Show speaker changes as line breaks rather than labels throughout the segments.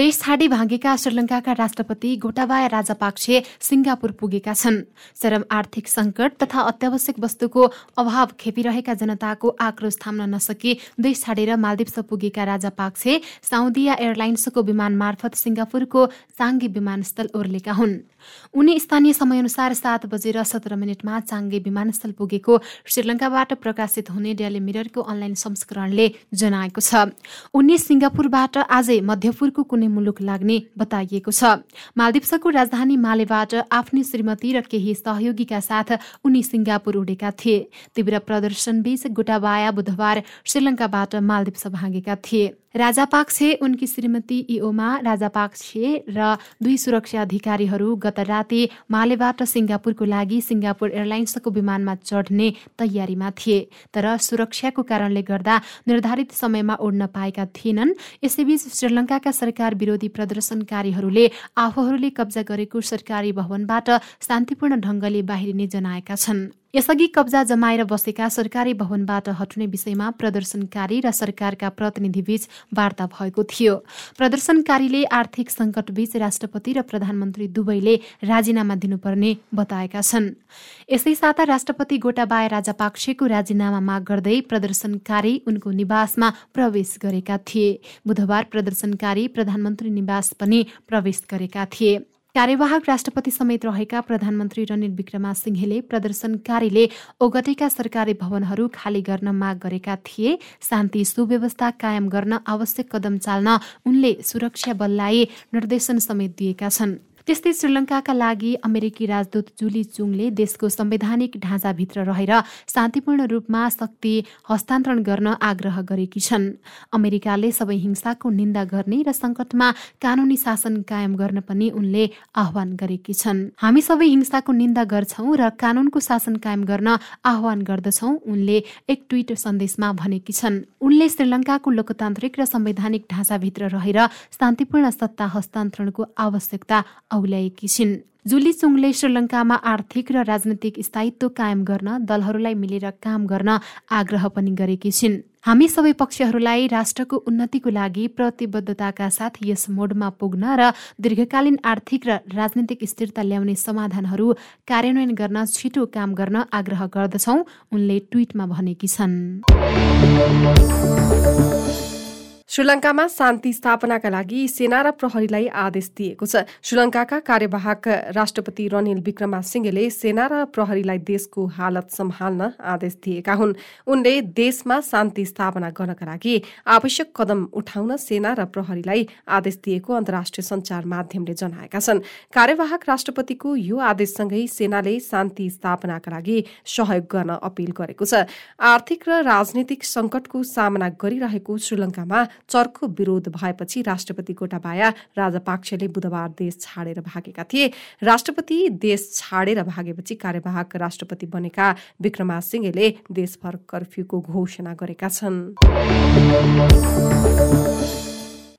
देश छाडी भागेका श्रीलङ्काका राष्ट्रपति गोटाबाया राजापाक्से सिंगापुर पुगेका छन्। चरम आर्थिक संकट तथा अत्यावश्यक वस्तुको अभाव खेपिरहेका जनताको आक्रोश थाम्न नसकी देश छाडेर मालदिप्स पुगेका राजापाक्से साउदिया एयरलाइन्सको विमान मार्फत सिंगापुरको चाङ्गे विमानस्थल ओर्लेका हुन्। उनी स्थानीय समयअनुसार सात बजेर सत्र मिनटमा चाङ्गे विमानस्थल पुगेको श्रीलङ्काबाट प्रकाशित हुने डेली मिररको अनलाइन संस्करणले जनाएको छ। उनी सिङ्गापुरबाट आजै मध्यपुरको कुनै मुलुक लाग्ने बताइएको छ। मालदिप्सको राजधानी मालेबाट आफ्नी श्रीमती र केही सहयोगीका साथ उनी सिङ्गापुर उडेका थिए। तीव्र प्रदर्शनबीच गोटाबाया बुधबार श्रीलङ्काबाट मालदिप्स भागेका थिए। राजापाक्से उनकी श्रीमती इओमा राजापाक्से र दुई सुरक्षा अधिकारीहरू गत राति मालेबाट सिङ्गापुरको लागि सिङ्गापुर एयरलाइन्सको विमानमा चढ्ने तयारीमा थिए। तर सुरक्षाको कारणले गर्दा निर्धारित समयमा उड्न पाएका थिएनन्। यसैबीच श्रीलङ्काका सरकार विरोधी प्रदर्शनकारीहरूले आफूहरूले कब्जा गरेको सरकारी भवनबाट शान्तिपूर्ण ढङ्गले बाहिरिने जनाएका छन्। यसअघि कब्जा जमाएर बसेका सरकारी भवनबाट हट्ने विषयमा प्रदर्शनकारी र सरकारका प्रतिनिधिबीच वार्ता भएको थियो। प्रदर्शनकारीले आर्थिक सङ्कटबीच राष्ट्रपति र प्रधानमन्त्री दुवैले राजीनामा दिनुपर्ने बताएका छन्। यसै साता राष्ट्रपति गोटाबाय राजापाक्सेको राजीनामा माग गर्दै प्रदर्शनकारी उनको निवासमा प्रवेश गरेका थिए। बुधबार प्रदर्शनकारी प्रधानमन्त्री निवास पनि प्रवेश गरेका थिए। कार्यवाहक राष्ट्रपति समेत रहेका प्रधानमन्त्री रनिल विक्रमा सिंहेले प्रदर्शनकारीले ओगटेका सरकारी भवनहरू खाली गर्न माग गरेका थिए। शान्ति सुव्यवस्था कायम गर्न आवश्यक कदम चाल्न उनले सुरक्षा बललाई निर्देशन समेत दिएका छन्। त्यस्तै श्रीलङ्काका लागि अमेरिकी राजदूत जुली चुङले देशको संवैधानिक ढाँचाभित्र रहेर शान्तिपूर्ण रूपमा शक्ति हस्तान्तरण गर्न आग्रह गरेकी छन्। अमेरिकाले सबै हिंसाको निन्दा गर्ने र सङ्कटमा कानूनी शासन कायम गर्न पनि उनले आह्वान गरेकी छन्। हामी सबै हिंसाको निन्दा गर्छौं र कानूनको शासन कायम गर्न आह्वान गर्दछौ उनले एक ट्विट सन्देशमा भनेकी छन्। उनले श्रीलङ्काको लोकतान्त्रिक र संवैधानिक ढाँचाभित्र रहेर शान्तिपूर्ण सत्ता हस्तान्तरणको आवश्यकता औल्याएकी छिन् जुली चुङले श्रीलङ्कामा आर्थिक र राजनैतिक स्थायित्व कायम गर्न दलहरूलाई मिलेर काम गर्न आग्रह पनि गरेकी छिन्। हामी सबै पक्षहरूलाई राष्ट्रको उन्नतिको लागि प्रतिबद्धताका साथ यस मोडमा पुग्न र दीर्घकालीन आर्थिक र राजनैतिक स्थिरता ल्याउने समाधानहरू कार्यान्वयन गर्न छिटो काम गर्न आग्रह गर्दछौ उनले ट्विटमा भनेकी छन्।
श्रीलङ्कामा शान्ति स्थापनाका लागि सेना र प्रहरीलाई आदेश दिएको छ। श्रीलङ्काका कार्यवाहक राष्ट्रपति रनिल विक्रमा सिंहले सेना र प्रहरीलाई देशको हालत सम्हाल्न आदेश दिएका हुन्। उनले देशमा शान्ति स्थापना गर्नका लागि आवश्यक कदम उठाउन सेना र प्रहरीलाई आदेश दिएको अन्तर्राष्ट्रिय सञ्चार माध्यमले जनाएका छन्। कार्यवाहक राष्ट्रपतिको यो आदेशसँगै सेनाले शान्ति स्थापनाका लागि सहयोग गर्न अपील गरेको छ। आर्थिक र राजनीतिक संकटको सामना गरिरहेको श्रीलङ्कामा चर्को विरोध भएपछि राष्ट्रपति गोटाबाया राजापाक्सेले बुधबार देश छाडेर भागेका थिए। राष्ट्रपति देश छाडेर भागेपछि कार्यवाहक राष्ट्रपति बनेका विक्रमा सिंहले देशभर कर्फ्यूको घोषणा गरेका छन्।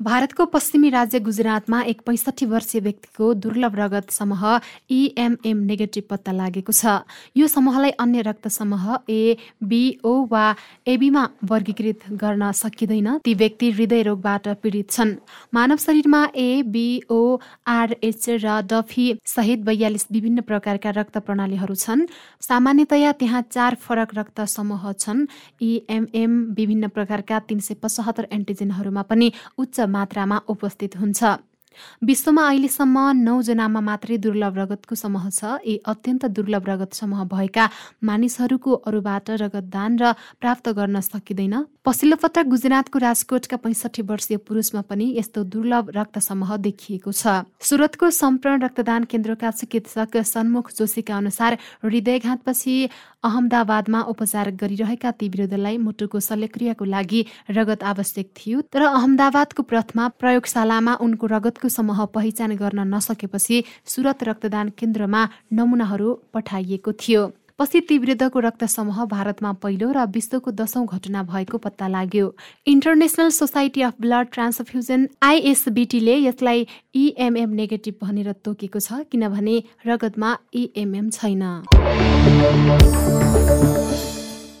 भारतको पश्चिमी राज्य गुजरातमा एक पैँसठी वर्षीय व्यक्तिको दुर्लभ रगत समूह इएमएम नेगेटिभ पत्ता लागेको छ। यो समूहलाई अन्य रक्त समूह ए बिओ वा एबीमा वर्गीकृत गर्न सकिँदैन। ती व्यक्ति हृदय रोगबाट पीडित छन्। मानव शरीरमा ए बिओ आरएच र डफी सहित बयालिस विभिन्न प्रकारका रक्त प्रणालीहरू छन्। सामान्यतया त्यहाँ चार फरक रक्त समूह छन्। इएमएम विभिन्न प्रकारका तीन सय पचहत्तर एन्टिजेनहरूमा पनि उच्च मात्रामा उपस्थित हुन्छ। विश्वमा अहिलेसम्म नौजनामा मात्रै दुर्लभ रगतको समूह छ। यी अत्यन्त दुर्लभ रगत समूह भएका मानिसहरूको अरूबाट रगत दान र प्राप्त गर्न सकिँदैन। पछिल्लो पटक गुजरातको राजकोटका पैँसठी वर्षीय पुरुषमा पनि यस्तो दुर्लभ रक्त समूह देखिएको छ। सुरतको सम्पूर्ण रक्तदान केन्द्रका चिकित्सक सन्मुख जोशीका अनुसार हृदयघातपछि अहमदाबादमा उपचार गरिरहेका ती विरुद्धलाई मुटुको शल्यक्रियाको लागि रगत आवश्यक थियो। तर अहमदाबादको प्रथमा प्रयोगशालामा उनको रगतको समूह पहिचान गर्न नसकेपछि सुरत रक्तदान केन्द्रमा नमुनाहरू पठाइएको थियो। पछि ती विरुद्धको रक्त समूह भारतमा पहिलो र विश्वको दशौं घटना भएको पत्ता लाग्यो। International society of blood transfusion आइएसबिटीले यसलाई इएमएम नेगेटिभ भनेर तोकेको छ किनभने रगतमा इएमएम छैन।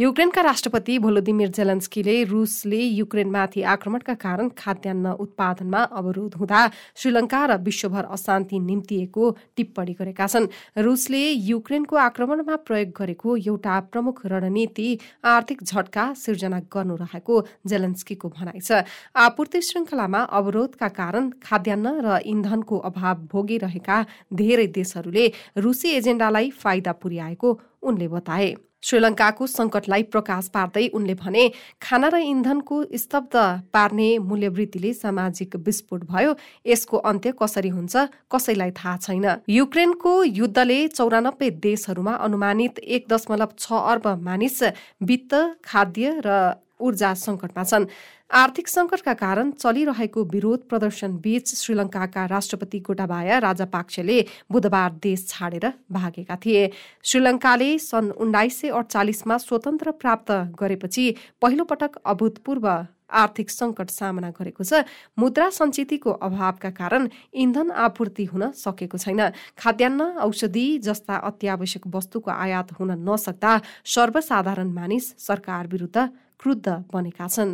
युक्रेनका राष्ट्रपति भोलोदिमिर जेलेन्स्कीले रुसले युक्रेनमाथि आक्रमणका कारण खाद्यान्न उत्पादनमा अवरोध हुँदा श्रीलङ्का र विश्वभर अशान्ति निम्तिएको टिप्पणी गरेका छन्। रुसले युक्रेनको आक्रमणमा प्रयोग गरेको एउटा प्रमुख रणनीति आर्थिक झट्का सिर्जना गर्नु रहेको जेलेन्स्कीको भनाइ छ। आपूर्ति श्रृङ्खलामा अवरोधका कारण खाद्यान्न र इन्धनको अभाव भोगिरहेका धेरै देशहरूले रुसी एजेन्डालाई फाइदा पुर्याएको उनले बताए। श्रीलङ्काको सङ्कटलाई प्रकाश पार्दै उनले भने खाना र इन्धनको स्तब्ध पार्ने मूल्यवृद्धिले सामाजिक विस्फोट भयो। यसको अन्त्य कसरी हुन्छ कसैलाई थाहा छैन। युक्रेनको युद्धले चौरानब्बे देशहरूमा अनुमानित एक दशमलव छ अर्ब मानिस वित्त खाद्य र ऊर्जा सङ्कटमा छन्। आर्थिक सङ्कटका कारण चलिरहेको विरोध प्रदर्शन बीच श्रीलङ्काका राष्ट्रपति गोटाबाया राजापाक्सेले बुधबार देश छाडेर भागेका थिए। श्रीलङ्काले सन् उन्नाइस सय अडचालिसमा स्वतन्त्र प्राप्त गरेपछि पहिलो पटक अभूतपूर्व आर्थिक सङ्कट सामना गरेको छ। मुद्रा सञ्चितको अभावका कारण इन्धन आपूर्ति हुन सकेको छैन। खाद्यान्न औषधि जस्ता अत्यावश्यक वस्तुको आयात हुन नसक्दा सर्वसाधारण मानिस सरकार विरुद्ध क्रुद्ध बनेका छन्।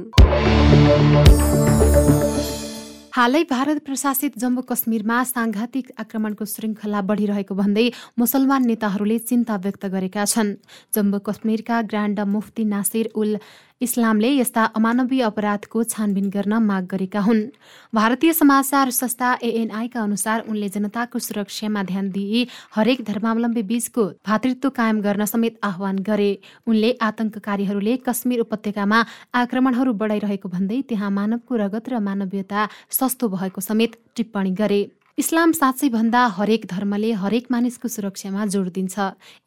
हालै भारत प्रशासित जम्मू कश्मीरमा साङ्घातिक आक्रमणको श्रृङ्खला बढिरहेको भन्दै मुसलमान नेताहरूले चिन्ता व्यक्त गरेका छन्। जम्मू कश्मीरका ग्रान्ड मुफ्ती नासिर उल इस्लामले यस्ता अमानवीय अपराधको छानबिन गर्न माग गरेका हुन्। भारतीय समाचार संस्था एएनआईका अनुसार उनले जनताको सुरक्षामा ध्यान दिई हरेक धर्मावलम्बी बीचको भातृत्व कायम गर्न समेत आह्वान गरे। उनले आतंककारीहरूले कश्मीर उपत्यकामा आक्रमणहरू बढाइरहेको भन्दै त्यहाँ मानवको रगत र मानवीयता सस्तो भएको समेत टिप्पणी गरे। इस्लाम साँच्चै भन्दा हरेक धर्मले हरेक मानिसको सुरक्षामा जोड दिन्छ।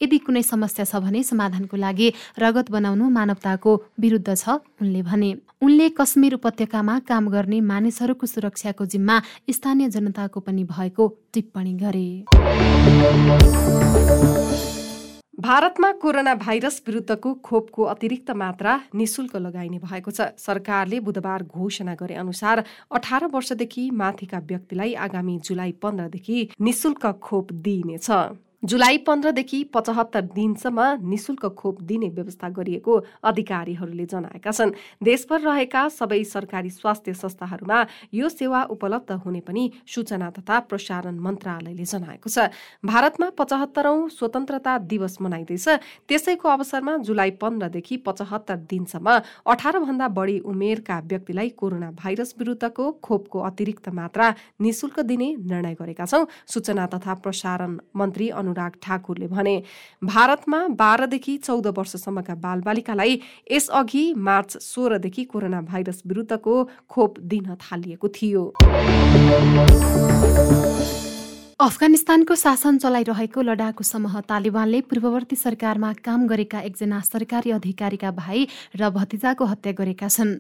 यदि कुनै समस्या छ भने समाधानको लागि रगत बनाउनु मानवताको विरुद्ध छ उनले भने। उनले कश्मीर उपत्यकामा काम गर्ने मानिसहरूको सुरक्षाको जिम्मा स्थानीय जनताको पनि भएको टिप्पणी गरे।
भारतमा कोरोना भाइरस विरुद्धको खोपको अतिरिक्त मात्रा निशुल्क लगाइने भएको छ। सरकारले बुधबार घोषणा गरे अनुसार अठार वर्षदेखि माथिका व्यक्तिलाई आगामी जुलाई पन्ध्रदेखि निशुल्क खोप दिइनेछ। जुलाई पन्ध्रदेखि पचहत्तर दिनसम्म निशुल्क खोप दिने व्यवस्था गरिएको अधिकारीहरूले जनाएका छन्। देशभर रहेका सबै सरकारी स्वास्थ्य संस्थाहरूमा यो सेवा उपलब्ध हुने पनि सूचना तथा प्रसारण मन्त्रालयले जनाएको छ। भारतमा पचहत्तरौं स्वतन्त्रता दिवस मनाइँदैछ। त्यसैको अवसरमा जुलाई पन्ध्रदेखि पचहत्तर दिनसम्म अठारभन्दा बढी उमेरका व्यक्तिलाई कोरोना भाइरस विरुद्धको खोपको अतिरिक्त मात्रा निशुल्क दिने निर्णय गरेका छौं। सूचना तथा प्रसारण मन्त्री अनुराग ठाकुरले भने भारतमा बाह्रदेखि चौध वर्षसम्मका बालबालिकालाई यसअघि मार्च सोह्रदेखि कोरोना भाइरस विरुद्धको खोप दिन थालिएको थियो।
अफगानिस्तानको शासन चलाइरहेको लडाकु समूह तालिबानले पूर्ववर्ती सरकारमा काम गरेका एकजना सरकारी अधिकारीका भाइ र भतिजाको हत्या गरेका छन्।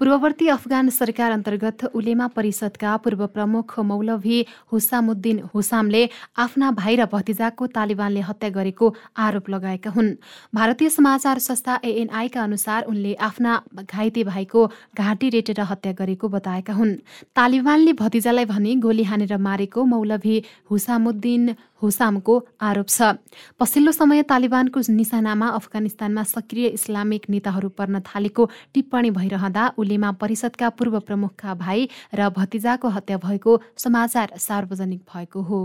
पूर्ववर्ती अफगान सरकार अन्तर्गत उलेमा परिषदका पूर्व प्रमुख मौलभी हुसामुद्दिन हुसामले आफ्ना भाइ र भतिजाको तालिबानले हत्या गरेको आरोप लगाएका हुन्। भारतीय समाचार संस्था एएनआईका अनुसार उनले आफ्ना घाइते भाइको घाँटी रेटेर हत्या गरेको बताएका हुन्। तालिबानले भतिजालाई भने गोली हानेर मारेको मौलभी हुसामुद्दिन हुसामको आरोप छ। पछिल्लो समय तालिबानको निशानामा अफगानिस्तानमा सक्रिय इस्लामिक नेताहरू पर्न थालेको टिप्पणी भइरहँदा उलेमा परिषदका पूर्व प्रमुखका भाइ र भतिजाको हत्या भएको समाचार सार्वजनिक भएको हो।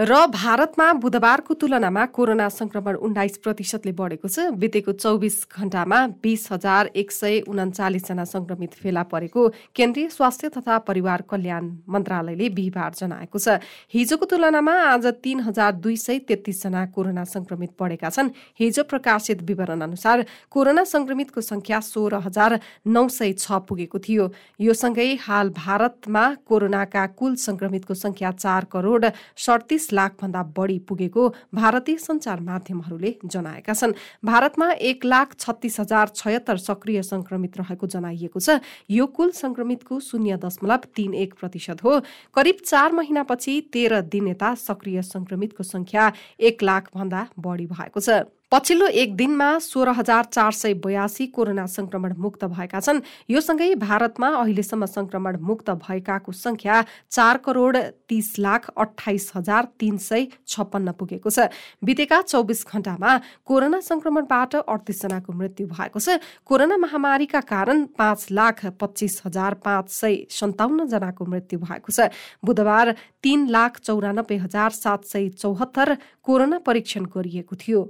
र भारतमा बुधबारको तुलनामा कोरोना संक्रमण उन्नाइस प्रतिशतले बढेको छ। बितेको चौबिस घण्टामा बिस हजार एक सय उन्चालिसजना संक्रमित फेला परेको केन्द्रीय स्वास्थ्य तथा परिवार कल्याण मन्त्रालयले बिहिबार जनाएको छ। हिजोको तुलनामा आज तीन हजार दुई सय तेत्तिसजना कोरोना संक्रमित बढेका छन्। हिजो प्रकाशित विवरण अनुसार कोरोना संक्रमितको संख्या सोह्र हजार नौ सय छ पुगेको थियो। यो सँगै हाल भारतमा कोरोनाका कुल संक्रमितको संख्या चार करोड सडतिस लाखभन्दा बढी पुगेको भारतीय सञ्चार माध्यमहरूले जनाएका छन्। भारतमा एक लाख छत्तिस हजार छयत्तर सक्रिय संक्रमित रहेको जनाइएको छ। यो कुल संक्रमितको शून्य दशमलव तीन एक प्रतिशत हो। करिब चार महिनापछि तेह्र दिन यता सक्रिय संक्रमितको संख्या एक लाख भन्दा बढी भएको छ। पछिल्लो एक दिनमा सोह्र हजार चार सय बयासी कोरोना संक्रमण मुक्त भएका छन्। यो सँगै भारतमा अहिलेसम्म संक्रमण मुक्त भएकाको संख्या चार करोड तीस लाख अठाइस हजार तीन सय छप्पन्न पुगेको छ। बितेका चौबिस घण्टामा कोरोना संक्रमणबाट अडतिसजनाको मृत्यु भएको छ। कोरोना महामारीका कारण पाँच लाख पच्चिस हजार पाँच सय सन्ताउन्न जनाको मृत्यु भएको छ। बुधबार तीन लाख चौरानब्बे हजार सात सय चौहत्तर कोरोना परीक्षण गरिएको थियो।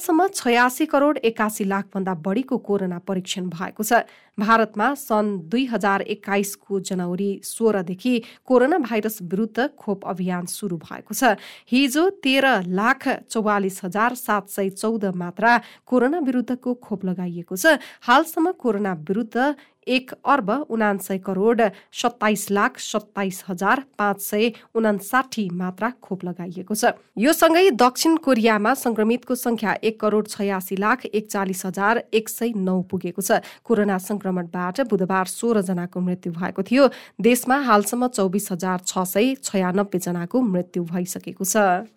हालसम्म छयासी करोड एकासी लाखभन्दा बढीको कोरोना परीक्षण भएको छ। भारतमा सन् दुई हजार एक्काइसको जनवरी सोह्रदेखि कोरोना भाइरस विरुद्ध खोप अभियान सुरु भएको छ। हिजो तेह्र लाख चौवालिस हजार सात सय चौध मात्रा कोरोना विरुद्धको खोप लगाइएको छ। हालसम्म कोरोना विरुद्ध एक अर्ब उनासय करोड सत्ताइस लाख सत्ताइस हजार पाँच सय उनासाठी मात्रा खोप लगाइएको छ। यो सँगै दक्षिण कोरियामा संक्रमितको संख्या एक करोड छयासी लाख एकचालिस हजार एक सय नौ पुगेको छ। कोरोना संक्रमणबाट बुधबार सोह्र जनाको मृत्यु भएको थियो। देशमा हालसम्म चौबिस हजार छ सय छयानब्बे जनाको मृत्यु भइसकेको छ।